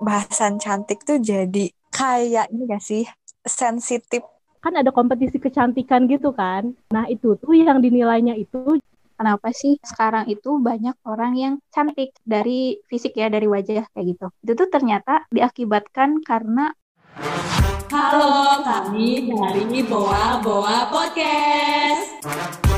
bahasan cantik tuh jadi kayak ini gak sih sensitif kan ada kompetisi kecantikan gitu kan. Nah itu tuh yang dinilainya itu kenapa sih sekarang itu banyak orang yang cantik dari fisik ya dari wajah kayak gitu. Itu tuh ternyata diakibatkan karena Halo, kami dari Boa Boa Podcast.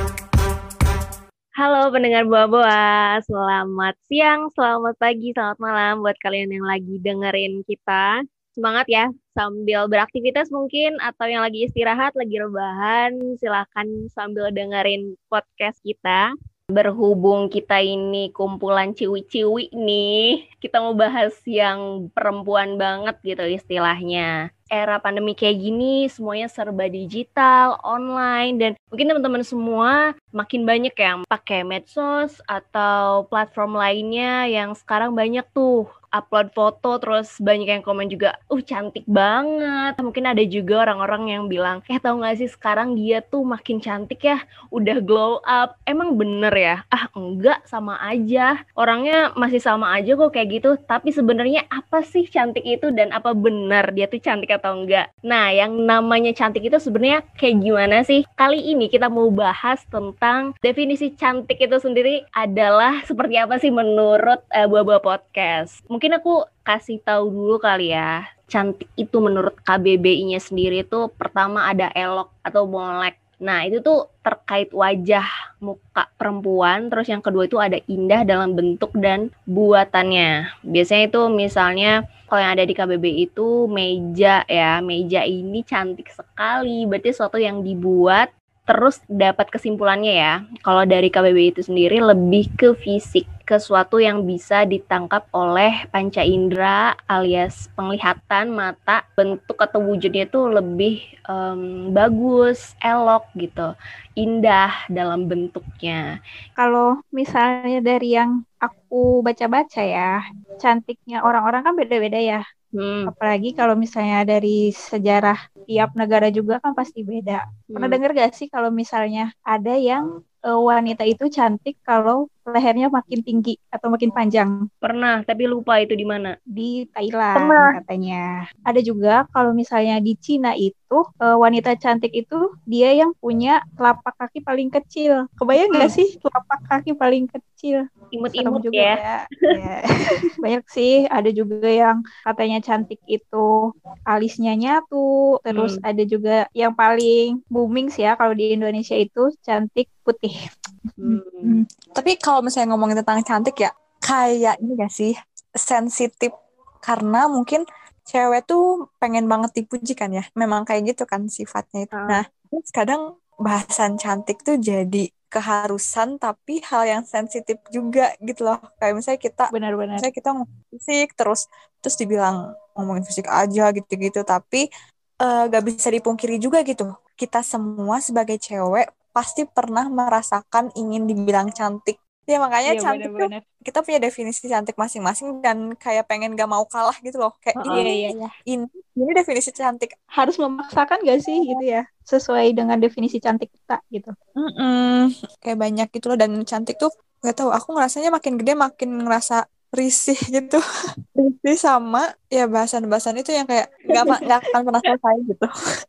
Halo pendengar Boa Boa, selamat siang, selamat pagi, selamat malam buat kalian yang lagi dengerin kita. Semangat ya, sambil beraktivitas mungkin atau yang lagi istirahat, lagi rebahan, silahkan sambil dengerin podcast kita. Berhubung kita ini kumpulan ciwi-ciwi nih, kita mau bahas yang perempuan banget gitu istilahnya era pandemi kayak gini semuanya serba digital, online dan mungkin teman-teman semua makin banyak yang pakai medsos atau platform lainnya yang sekarang banyak tuh upload foto terus banyak yang komen juga uh cantik banget. Mungkin ada juga orang-orang yang bilang eh tau gak sih sekarang dia tuh makin cantik ya udah glow up. Emang bener ya? Ah enggak sama aja. Orangnya masih sama aja kok kayak gitu. Tapi sebenarnya apa sih cantik itu dan apa bener dia tuh cantik atau enggak nah yang namanya cantik itu sebenarnya kayak gimana sih kali ini kita mau bahas tentang definisi cantik itu sendiri adalah seperti apa sih menurut uh, buah-buah podcast mungkin aku kasih tahu dulu kali ya. Cantik itu menurut KBBI-nya sendiri itu pertama ada elok atau molek. Nah, itu tuh terkait wajah muka perempuan, terus yang kedua itu ada indah dalam bentuk dan buatannya. Biasanya itu misalnya kalau yang ada di KBBI itu meja ya, meja ini cantik sekali, berarti suatu yang dibuat terus dapat kesimpulannya ya, kalau dari KBBI itu sendiri lebih ke fisik, ke suatu yang bisa ditangkap oleh panca indera alias penglihatan mata, bentuk atau wujudnya itu lebih um, bagus, elok gitu, indah dalam bentuknya. Kalau misalnya dari yang aku baca-baca ya, cantiknya orang-orang kan beda-beda ya. Hmm. Apalagi kalau misalnya dari sejarah tiap negara juga kan pasti beda. Pernah hmm. dengar gak sih kalau misalnya ada yang uh, wanita itu cantik kalau lehernya makin tinggi atau makin panjang? Pernah, tapi lupa itu di mana. Di Thailand Pernah. katanya. Ada juga kalau misalnya di Cina itu uh, wanita cantik itu dia yang punya telapak kaki paling kecil. Kebayang nggak hmm. sih telapak kaki paling kecil? imut-imut juga ya. ya. ya. Banyak sih, ada juga yang katanya cantik itu alisnya nyatu, terus hmm. ada juga yang paling booming sih ya kalau di Indonesia itu cantik putih. Hmm. Tapi kalau misalnya ngomongin tentang cantik ya, kayak ini gak sih sensitif karena mungkin cewek tuh pengen banget dipuji kan ya. Memang kayak gitu kan sifatnya itu. Hmm. Nah, kadang bahasan cantik tuh jadi keharusan tapi hal yang sensitif juga gitu loh kayak misalnya kita benar-benar misalnya kita ngomong fisik terus terus dibilang ngomongin fisik aja gitu-gitu tapi uh, gak bisa dipungkiri juga gitu kita semua sebagai cewek pasti pernah merasakan ingin dibilang cantik Ya makanya iya, cantik bener -bener. tuh kita punya definisi cantik masing-masing dan kayak pengen gak mau kalah gitu loh. Kayak oh, ini, iya, iya. ini ini definisi cantik. Harus memaksakan gak sih gitu ya sesuai dengan definisi cantik kita gitu. Mm -mm. Kayak banyak gitu loh dan cantik tuh gak tahu aku ngerasanya makin gede makin ngerasa risih gitu risih sama ya bahasan-bahasan itu yang kayak nggak nggak akan pernah selesai gitu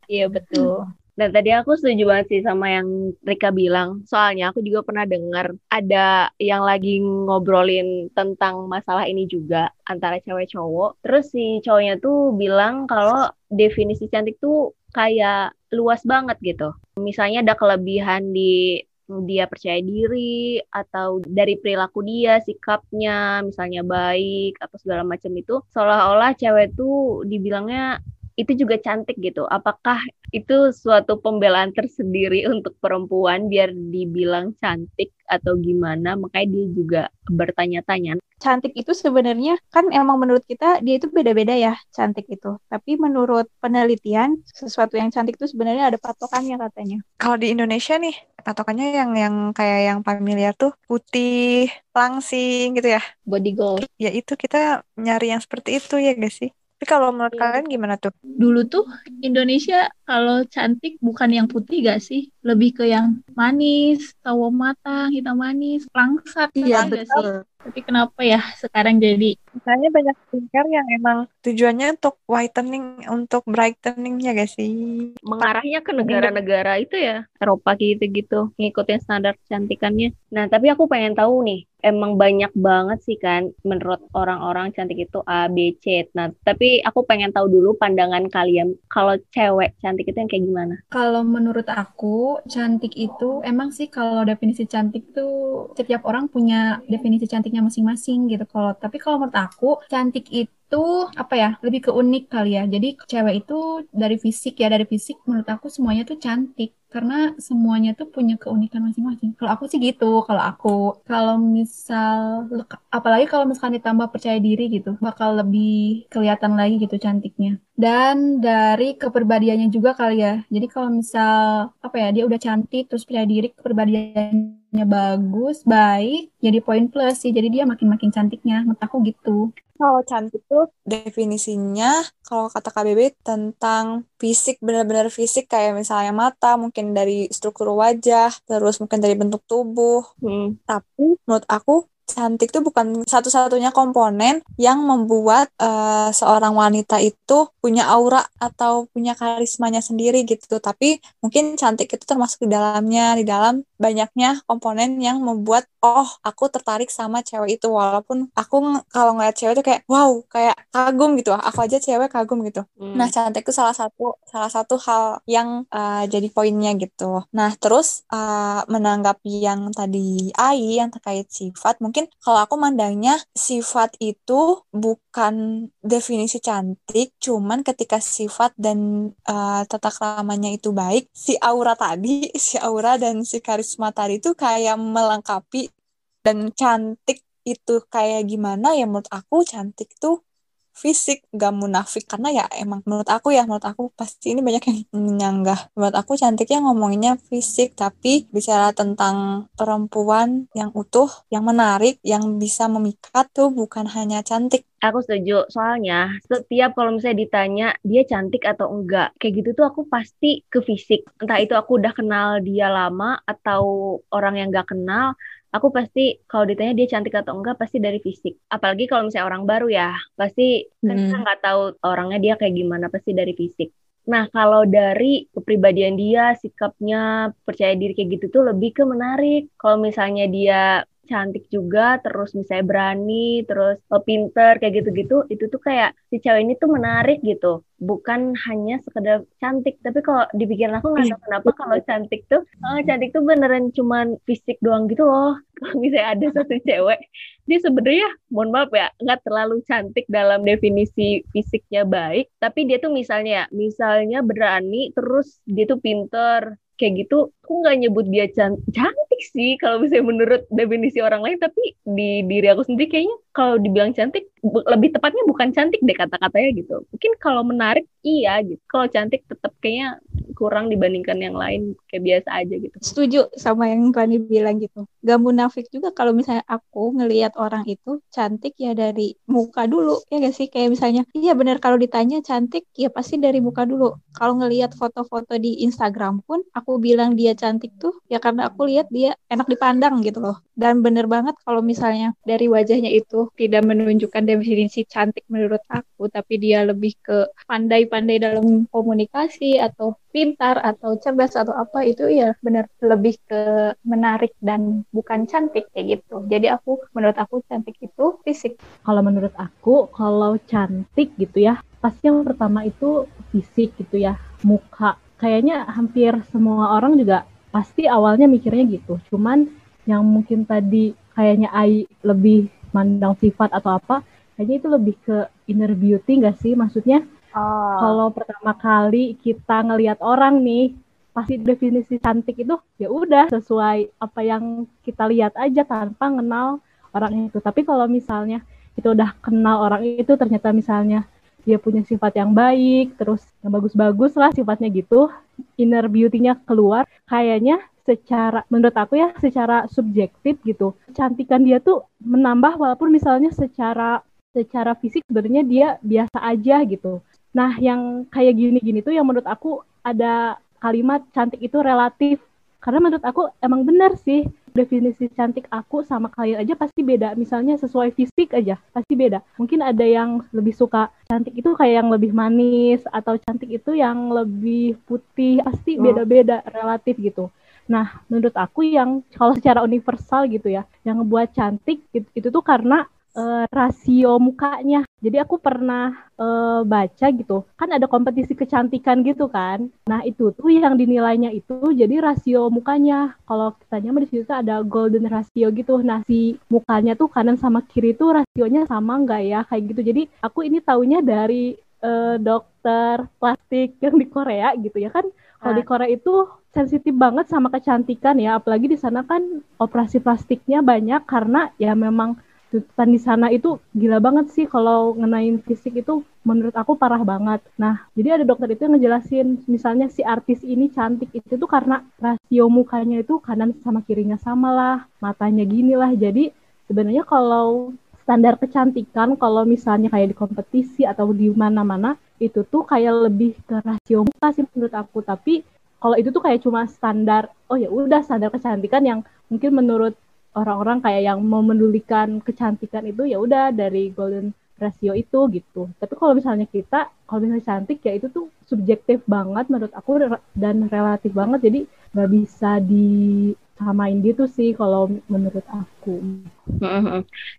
iya betul dan tadi aku setuju banget sih sama yang Rika bilang. Soalnya aku juga pernah dengar ada yang lagi ngobrolin tentang masalah ini juga antara cewek cowok. Terus si cowoknya tuh bilang kalau definisi cantik tuh kayak luas banget gitu. Misalnya ada kelebihan di dia percaya diri atau dari perilaku dia, sikapnya, misalnya baik atau segala macam itu seolah-olah cewek tuh dibilangnya itu juga cantik gitu. Apakah itu suatu pembelaan tersendiri untuk perempuan biar dibilang cantik atau gimana? Makanya dia juga bertanya-tanya. Cantik itu sebenarnya kan emang menurut kita dia itu beda-beda ya cantik itu. Tapi menurut penelitian sesuatu yang cantik itu sebenarnya ada patokannya katanya. Kalau di Indonesia nih patokannya yang yang kayak yang familiar tuh putih, langsing gitu ya. Body goal. Ya itu kita nyari yang seperti itu ya guys sih? Tapi kalau menurut iya. kalian gimana tuh? Dulu tuh Indonesia kalau cantik bukan yang putih gak sih? Lebih ke yang manis, sawo matang, hitam manis, langsat. Iya betul. Tapi kenapa ya sekarang jadi Misalnya banyak skincare yang emang tujuannya untuk whitening, untuk brightening ya gak sih? mengarahnya ke negara-negara itu ya Eropa gitu-gitu ngikutin standar kecantikannya. Nah tapi aku pengen tahu nih emang banyak banget sih kan menurut orang-orang cantik itu A, B, C. Nah tapi aku pengen tahu dulu pandangan kalian kalau cewek cantik itu yang kayak gimana? Kalau menurut aku, cantik itu emang sih kalau definisi cantik tuh setiap orang punya definisi cantiknya masing-masing gitu. Kalau tapi kalau menurut aku, cantik itu apa ya lebih ke unik kali ya. Jadi cewek itu dari fisik ya dari fisik menurut aku semuanya tuh cantik karena semuanya tuh punya keunikan masing-masing. Kalau aku sih gitu, kalau aku kalau misal apalagi kalau misalkan ditambah percaya diri gitu, bakal lebih kelihatan lagi gitu cantiknya. Dan dari kepribadiannya juga kali ya. Jadi kalau misal apa ya dia udah cantik terus percaya diri, kepribadiannya bagus, baik, jadi poin plus sih. Jadi dia makin-makin cantiknya. Menurut aku gitu. Kalau cantik tuh definisinya kalau kata KBB tentang fisik benar-benar fisik kayak misalnya mata mungkin dari struktur wajah terus mungkin dari bentuk tubuh Hmm. tapi menurut aku cantik tuh bukan satu-satunya komponen yang membuat eh, seorang wanita itu punya aura atau punya karismanya sendiri gitu tapi mungkin cantik itu termasuk di dalamnya di dalam banyaknya komponen yang membuat oh aku tertarik sama cewek itu walaupun aku kalau ngeliat cewek itu kayak wow kayak kagum gitu aku aja cewek kagum gitu Hmm. Nah, cantik itu salah satu salah satu hal yang uh, jadi poinnya gitu. Nah, terus uh, menanggapi yang tadi Ai yang terkait sifat, mungkin kalau aku mandangnya sifat itu bukan definisi cantik, cuman ketika sifat dan uh, tata keramanya itu baik, si aura tadi, si aura dan si karisma tadi itu kayak melengkapi dan cantik itu kayak gimana ya menurut aku cantik tuh fisik gak munafik. Karena ya emang menurut aku ya menurut aku pasti ini banyak yang menyanggah. Menurut aku cantiknya ngomonginnya fisik tapi bicara tentang perempuan yang utuh yang menarik yang bisa memikat tuh bukan hanya cantik. Aku setuju, soalnya setiap kalau misalnya ditanya dia cantik atau enggak, kayak gitu tuh aku pasti ke fisik. Entah itu aku udah kenal dia lama atau orang yang gak kenal, aku pasti kalau ditanya dia cantik atau enggak pasti dari fisik. Apalagi kalau misalnya orang baru ya, pasti kan kita Hmm. nggak tahu orangnya dia kayak gimana, pasti dari fisik. Nah, kalau dari kepribadian dia, sikapnya, percaya diri kayak gitu tuh lebih ke menarik. Kalau misalnya dia cantik juga, terus misalnya berani, terus eh, pinter, kayak gitu-gitu, itu tuh kayak si cewek ini tuh menarik gitu. Bukan hanya sekedar cantik, tapi kalau di pikiran aku nggak tahu kenapa kalau cantik tuh, eh, cantik tuh beneran cuman fisik doang gitu loh. Kalau misalnya ada satu cewek, dia sebenarnya, mohon maaf ya, nggak terlalu cantik dalam definisi fisiknya baik, tapi dia tuh misalnya, misalnya berani, terus dia tuh pinter, kayak gitu aku nggak nyebut dia can- cantik sih kalau misalnya menurut definisi orang lain tapi di diri aku sendiri kayaknya kalau dibilang cantik lebih tepatnya bukan cantik deh kata-katanya gitu. Mungkin kalau menarik iya gitu. Kalau cantik tetap kayaknya kurang dibandingkan yang lain kayak biasa aja gitu Setuju sama yang Rani bilang gitu. Gak munafik juga kalau misalnya aku ngelihat orang itu cantik ya dari muka dulu. Ya gak sih? Kayak misalnya, iya bener kalau ditanya cantik ya pasti dari muka dulu. Kalau ngelihat foto-foto di Instagram pun aku bilang dia cantik tuh ya karena aku lihat dia enak dipandang gitu loh. Dan bener banget kalau misalnya dari wajahnya itu tidak menunjukkan definisi cantik menurut aku, tapi dia lebih ke pandai-pandai dalam komunikasi atau pintar atau cerdas atau apa itu ya benar lebih ke menarik dan bukan cantik kayak gitu. Jadi aku menurut aku cantik itu fisik. Kalau menurut aku, kalau cantik gitu ya, pasti yang pertama itu fisik gitu ya, muka. Kayaknya hampir semua orang juga pasti awalnya mikirnya gitu. Cuman yang mungkin tadi kayaknya Ai lebih mandang sifat atau apa, kayaknya itu lebih ke inner beauty nggak sih? Maksudnya oh kalau pertama kali kita ngelihat orang nih, pasti definisi cantik itu ya udah sesuai apa yang kita lihat aja tanpa kenal orang itu. Tapi kalau misalnya kita udah kenal orang itu ternyata misalnya dia punya sifat yang baik, terus yang bagus-bagus lah sifatnya gitu, inner beauty-nya keluar, kayaknya secara menurut aku ya secara subjektif gitu cantikan dia tuh menambah walaupun misalnya secara secara fisik sebenarnya dia biasa aja gitu nah yang kayak gini-gini tuh yang menurut aku ada kalimat cantik itu relatif karena menurut aku emang benar sih definisi cantik aku sama kalian aja pasti beda. Misalnya sesuai fisik aja pasti beda. Mungkin ada yang lebih suka cantik itu kayak yang lebih manis atau cantik itu yang lebih putih. Pasti beda-beda relatif gitu. Nah, menurut aku yang kalau secara universal gitu ya, yang ngebuat cantik itu, itu tuh karena uh, rasio mukanya. Jadi aku pernah uh, baca gitu, kan ada kompetisi kecantikan gitu kan. Nah itu tuh yang dinilainya itu jadi rasio mukanya. Kalau kita nyampe di situ ada golden rasio gitu. Nah si mukanya tuh kanan sama kiri tuh rasionya sama nggak ya kayak gitu. Jadi aku ini taunya dari uh, dokter plastik yang di Korea gitu ya kan. Kalau di Korea itu sensitif banget sama kecantikan ya, apalagi di sana kan operasi plastiknya banyak karena ya memang tuntutan di sana itu gila banget sih kalau ngenain fisik itu menurut aku parah banget. Nah, jadi ada dokter itu yang ngejelasin misalnya si artis ini cantik itu tuh karena rasio mukanya itu kanan sama kirinya sama lah, matanya gini lah. Jadi sebenarnya kalau standar kecantikan kalau misalnya kayak di kompetisi atau di mana-mana itu tuh kayak lebih ke rasio muka sih menurut aku tapi kalau itu tuh kayak cuma standar oh ya udah standar kecantikan yang mungkin menurut orang-orang kayak yang memedulikan kecantikan itu ya udah dari golden ratio itu gitu tapi kalau misalnya kita kalau misalnya cantik ya itu tuh subjektif banget menurut aku dan relatif banget jadi nggak bisa disamain gitu sih kalau menurut aku.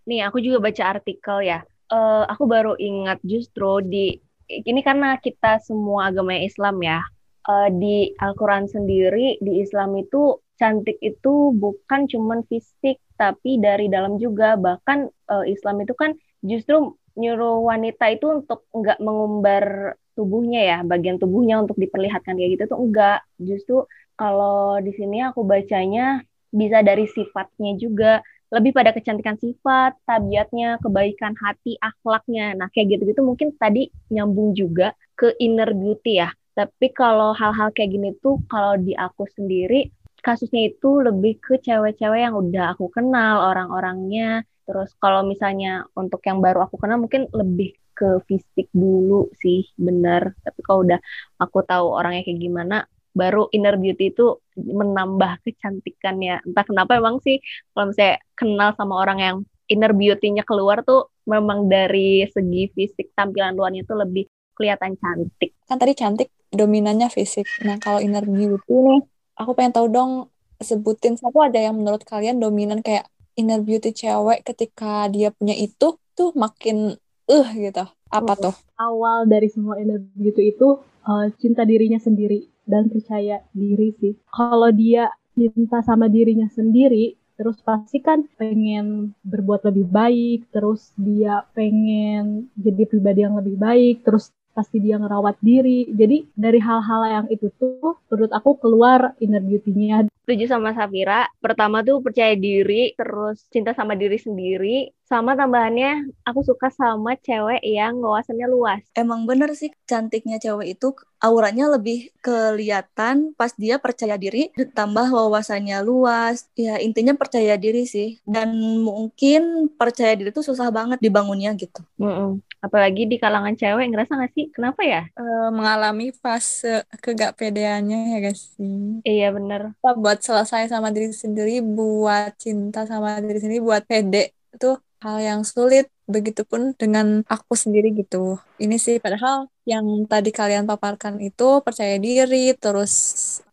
Nih aku juga baca artikel ya. Uh, aku baru ingat justru di ini karena kita semua agama Islam ya uh, di Al-Quran sendiri di Islam itu cantik itu bukan cuman fisik tapi dari dalam juga bahkan uh, Islam itu kan justru nyuruh wanita itu untuk enggak mengumbar tubuhnya ya bagian tubuhnya untuk diperlihatkan kayak gitu tuh enggak justru kalau di sini aku bacanya bisa dari sifatnya juga lebih pada kecantikan sifat, tabiatnya, kebaikan hati, akhlaknya. Nah, kayak gitu-gitu mungkin tadi nyambung juga ke inner beauty ya. Tapi kalau hal-hal kayak gini tuh kalau di aku sendiri kasusnya itu lebih ke cewek-cewek yang udah aku kenal orang-orangnya. Terus kalau misalnya untuk yang baru aku kenal mungkin lebih ke fisik dulu sih bener. Tapi kalau udah aku tahu orangnya kayak gimana, baru inner beauty itu menambah kecantikannya. Entah kenapa emang sih kalau misalnya kenal sama orang yang inner beauty-nya keluar tuh memang dari segi fisik tampilan luarnya tuh lebih kelihatan cantik. Kan tadi cantik dominannya fisik. Nah, kalau inner beauty nih, aku pengen tahu dong sebutin satu ada yang menurut kalian dominan kayak inner beauty cewek ketika dia punya itu tuh makin uh gitu. Apa oh, tuh? Awal dari semua inner beauty itu uh, cinta dirinya sendiri dan percaya diri sih. Kalau dia cinta sama dirinya sendiri, terus pasti kan pengen berbuat lebih baik, terus dia pengen jadi pribadi yang lebih baik, terus pasti dia ngerawat diri. Jadi dari hal-hal yang itu tuh menurut aku keluar inner beauty-nya. Setuju sama Safira. Pertama tuh percaya diri, terus cinta sama diri sendiri, sama tambahannya aku suka sama cewek yang wawasannya luas. Emang bener sih cantiknya cewek itu auranya lebih kelihatan pas dia percaya diri ditambah wawasannya luas. Ya intinya percaya diri sih. Dan mungkin percaya diri itu susah banget dibangunnya gitu. Mm -mm. apalagi di kalangan cewek ngerasa gak sih? Kenapa ya? E, mengalami fase kegapedeannya ya guys. Sih iya bener. Buat selesai sama diri sendiri buat cinta sama diri sendiri buat pede itu hal yang sulit begitupun dengan aku sendiri gitu. Ini sih padahal yang tadi kalian paparkan itu percaya diri terus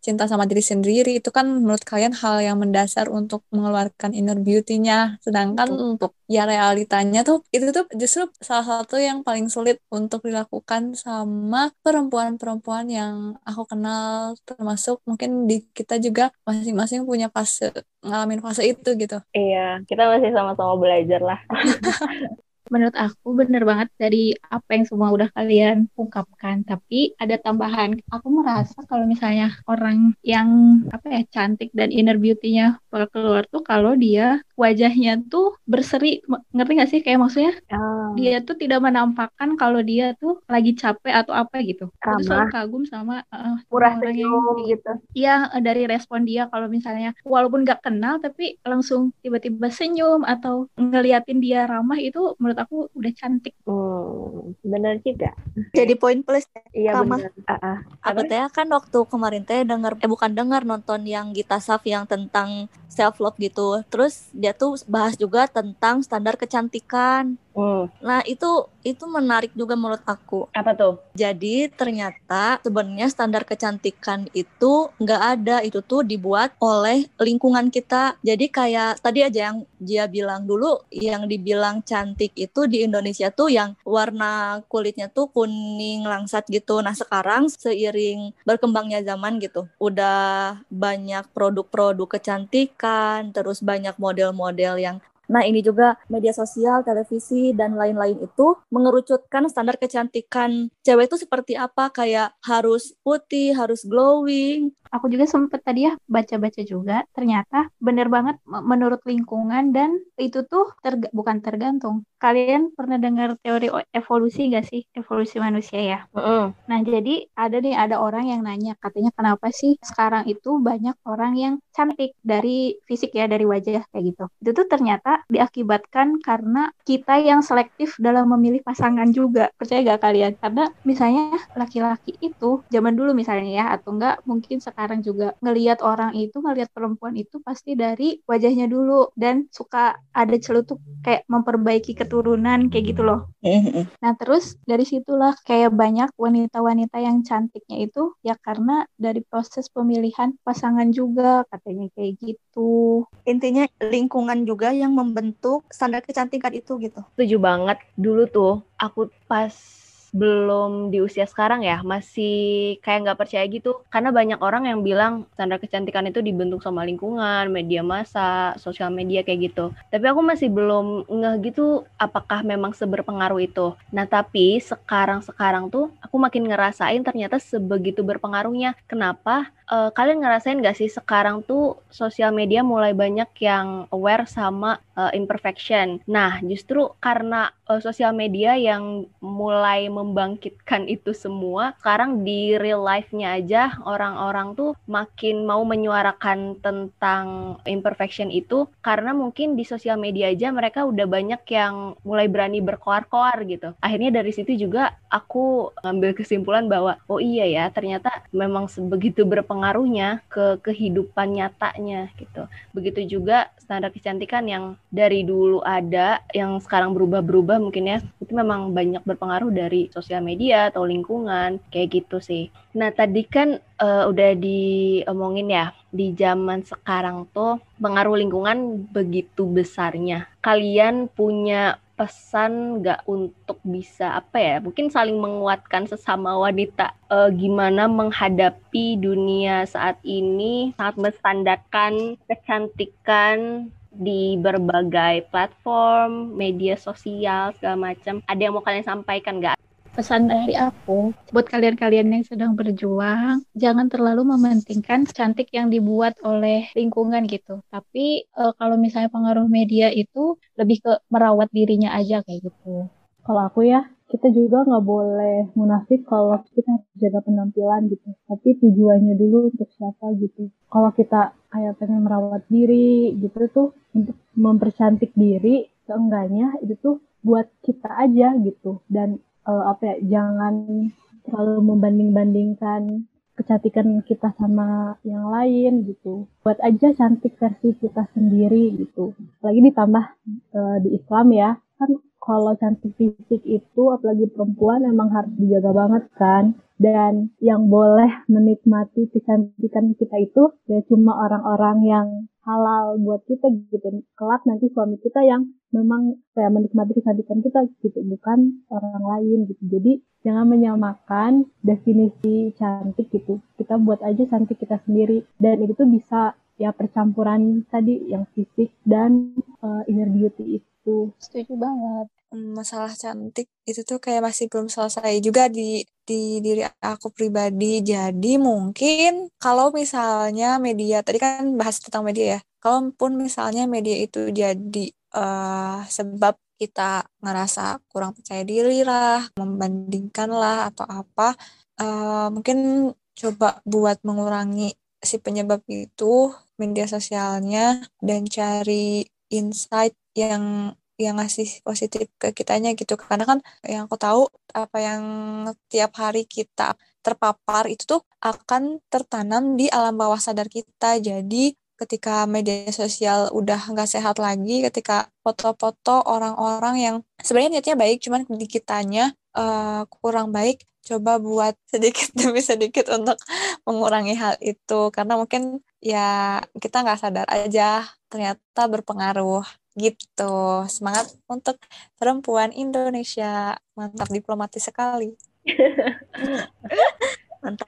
cinta sama diri sendiri itu kan menurut kalian hal yang mendasar untuk mengeluarkan inner beauty-nya. Sedangkan Betul. untuk ya realitanya tuh itu tuh justru salah satu yang paling sulit untuk dilakukan sama perempuan-perempuan yang aku kenal. Termasuk mungkin di kita juga masing-masing punya fase ngalamin fase itu gitu. Iya kita masih sama-sama belajar lah menurut aku bener banget dari apa yang semua udah kalian ungkapkan. Tapi ada tambahan aku merasa kalau misalnya orang yang apa ya cantik dan inner beauty-nya keluar tuh kalau dia wajahnya tuh berseri. Ngerti gak sih? Kayak maksudnya oh. dia tuh tidak menampakkan kalau dia tuh lagi capek atau apa gitu. Aku selalu kagum sama uh, murah orang yang gitu. iya dari respon dia kalau misalnya walaupun gak kenal tapi langsung tiba-tiba senyum atau ngeliatin dia ramah itu menurut aku udah cantik hmm, bener juga Jadi poin plus. Iya Sama. benar. Ah, ah. Aku teh kan waktu kemarin teh denger eh bukan denger nonton yang Gita Saf yang tentang self love gitu. Terus dia tuh bahas juga tentang standar kecantikan. Hmm, Nah, itu itu menarik juga menurut aku. apa tuh? Jadi ternyata sebenarnya standar kecantikan itu nggak ada, itu tuh dibuat oleh lingkungan kita. Jadi kayak tadi aja yang dia bilang dulu, yang dibilang cantik itu di Indonesia tuh yang warna kulitnya tuh kuning langsat gitu. Nah sekarang seiring berkembangnya zaman gitu, udah banyak produk-produk kecantikan, terus banyak model-model yang Nah, ini juga media sosial, televisi, dan lain-lain itu mengerucutkan standar kecantikan cewek itu seperti apa, kayak harus putih, harus glowing. Aku juga sempet tadi ya baca-baca juga, ternyata bener banget menurut lingkungan dan itu tuh terga- bukan tergantung. Kalian pernah dengar teori evolusi gak sih? Evolusi manusia ya. Mm-mm. Nah, jadi ada nih ada orang yang nanya katanya kenapa sih sekarang itu banyak orang yang cantik dari fisik ya, dari wajah kayak gitu. Itu tuh ternyata diakibatkan karena kita yang selektif dalam memilih pasangan juga. Percaya gak kalian? Karena misalnya laki-laki itu zaman dulu misalnya ya atau enggak mungkin sekarang juga ngelihat orang itu ngelihat perempuan itu pasti dari wajahnya dulu dan suka ada celutuk kayak memperbaiki keturunan kayak gitu loh. Nah, terus dari situlah kayak banyak wanita-wanita yang cantiknya itu ya karena dari proses pemilihan pasangan juga katanya kayak gitu. Intinya lingkungan juga yang membentuk standar kecantikan itu gitu. Setuju banget. Dulu tuh aku pas belum di usia sekarang ya masih kayak nggak percaya gitu. Karena banyak orang yang bilang standar kecantikan itu dibentuk sama lingkungan media massa sosial media kayak gitu. Tapi aku masih belum ngeh gitu apakah memang seberpengaruh itu. Nah tapi sekarang sekarang tuh aku makin ngerasain ternyata sebegitu berpengaruhnya. Kenapa? Eh, kalian ngerasain gak sih sekarang tuh sosial media mulai banyak yang aware sama eh, imperfection. Nah, justru karena eh, sosial media yang mulai membangkitkan itu semua, sekarang di real life-nya aja orang-orang tuh makin mau menyuarakan tentang imperfection itu karena mungkin di sosial media aja mereka udah banyak yang mulai berani berkoar-koar gitu. Akhirnya dari situ juga aku ngambil kesimpulan bahwa oh iya ya, ternyata memang sebegitu berpengaruhnya ke kehidupan nyatanya gitu. Begitu juga standar kecantikan yang dari dulu ada, yang sekarang berubah-berubah mungkin ya, itu memang banyak berpengaruh dari sosial media atau lingkungan, kayak gitu sih. Nah tadi kan eh, udah diomongin ya, di zaman sekarang tuh pengaruh lingkungan begitu besarnya. Kalian punya pesan nggak untuk bisa apa ya mungkin saling menguatkan sesama wanita Eh, gimana menghadapi dunia saat ini sangat menstandarkan kecantikan di berbagai platform media sosial segala macam ada yang mau kalian sampaikan nggak Pesan dari aku buat kalian-kalian yang sedang berjuang, jangan terlalu mementingkan cantik yang dibuat oleh lingkungan gitu. Tapi eh, kalau misalnya pengaruh media itu lebih ke merawat dirinya aja kayak gitu. Kalau aku ya, kita juga nggak boleh munafik kalau kita jaga penampilan gitu. Tapi tujuannya dulu untuk siapa gitu. Kalau kita kayak pengen merawat diri gitu tuh untuk mempercantik diri, seenggaknya itu tuh buat kita aja gitu. Dan eh, apa ya, jangan terlalu membanding-bandingkan kecantikan kita sama yang lain gitu. Buat aja cantik versi kita sendiri gitu. Apalagi ditambah eh, di Islam ya, kan kalau cantik fisik itu apalagi perempuan emang harus dijaga banget kan dan yang boleh menikmati kecantikan kita itu ya cuma orang-orang yang halal buat kita gitu. Kelak nanti suami kita yang memang kayak menikmati kecantikan kita gitu bukan orang lain gitu. Jadi jangan menyamakan definisi cantik gitu. Kita buat aja cantik kita sendiri. Dan itu bisa ya percampuran tadi yang fisik dan uh, inner beauty itu. Setuju banget. Hmm, masalah cantik itu tuh kayak masih belum selesai juga di di diri aku pribadi. Jadi mungkin kalau misalnya media tadi kan bahas tentang media ya. Kalaupun misalnya media itu jadi eh, sebab kita ngerasa kurang percaya diri lah, membandingkan lah atau apa, eh, mungkin coba buat mengurangi si penyebab itu media sosialnya dan cari insight yang yang ngasih positif ke kitanya gitu. Karena kan yang aku tahu apa yang tiap hari kita terpapar itu tuh akan tertanam di alam bawah sadar kita. Jadi ketika media sosial udah nggak sehat lagi, ketika foto-foto orang-orang yang sebenarnya niatnya baik, cuman di kitanya uh, kurang baik, coba buat sedikit demi sedikit untuk mengurangi hal itu, karena mungkin ya kita nggak sadar aja ternyata berpengaruh gitu. Semangat untuk perempuan Indonesia, mantap diplomatis sekali. mantap.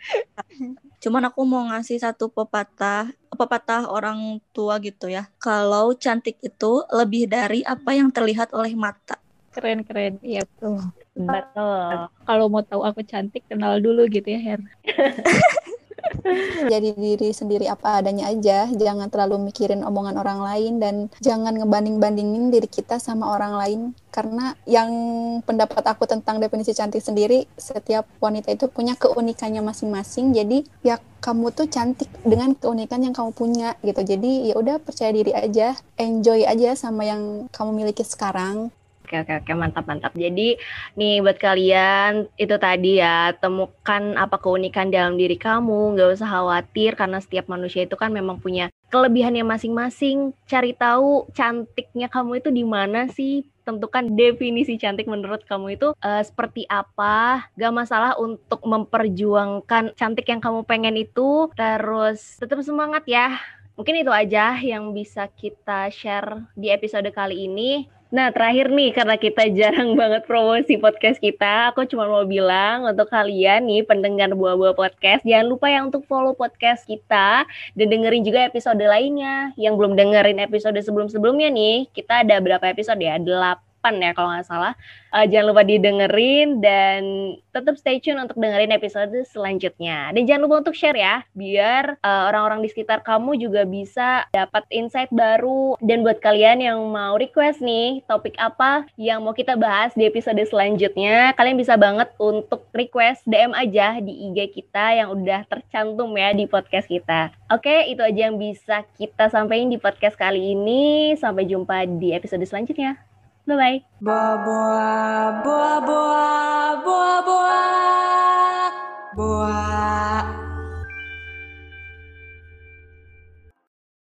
Cuman aku mau ngasih satu pepatah pepatah orang tua gitu ya. Kalau cantik itu lebih dari apa yang terlihat oleh mata. Keren keren. Iya tuh betul. Kalau mau tahu aku cantik kenal dulu gitu ya Her jadi diri sendiri apa adanya aja. Jangan terlalu mikirin omongan orang lain dan jangan ngebanding-bandingin diri kita sama orang lain. Karena yang pendapat aku tentang definisi cantik sendiri setiap wanita itu punya keunikannya masing-masing. Jadi ya kamu tuh cantik dengan keunikan yang kamu punya gitu. Jadi ya udah percaya diri aja. Enjoy aja sama yang kamu miliki sekarang Oke oke oke mantap mantap. Jadi nih buat kalian itu tadi ya temukan apa keunikan dalam diri kamu. Gak usah khawatir karena setiap manusia itu kan memang punya kelebihannya masing-masing. Cari tahu cantiknya kamu itu di mana sih? Tentukan definisi cantik menurut kamu itu uh, seperti apa. Gak masalah untuk memperjuangkan cantik yang kamu pengen itu. Terus tetap semangat ya. Mungkin itu aja yang bisa kita share di episode kali ini. Nah, terakhir nih, karena kita jarang banget promosi podcast kita, aku cuma mau bilang untuk kalian nih, pendengar buah-buah podcast, jangan lupa ya untuk follow podcast kita, dan dengerin juga episode lainnya. Yang belum dengerin episode sebelum-sebelumnya nih, kita ada berapa episode ya? 8 ya kalau nggak salah. Uh, jangan lupa didengerin dan tetap stay tune untuk dengerin episode selanjutnya. Dan jangan lupa untuk share ya, biar eh, orang-orang di sekitar kamu juga bisa dapat insight baru. Dan buat kalian yang mau request nih topik apa yang mau kita bahas di episode selanjutnya, kalian bisa banget untuk request DM aja di IG kita yang udah tercantum ya di podcast kita. Oke, itu aja yang bisa kita sampaikan di podcast kali ini. Sampai jumpa di episode selanjutnya. Bye bye. Boa boa boa boa boa boa boa.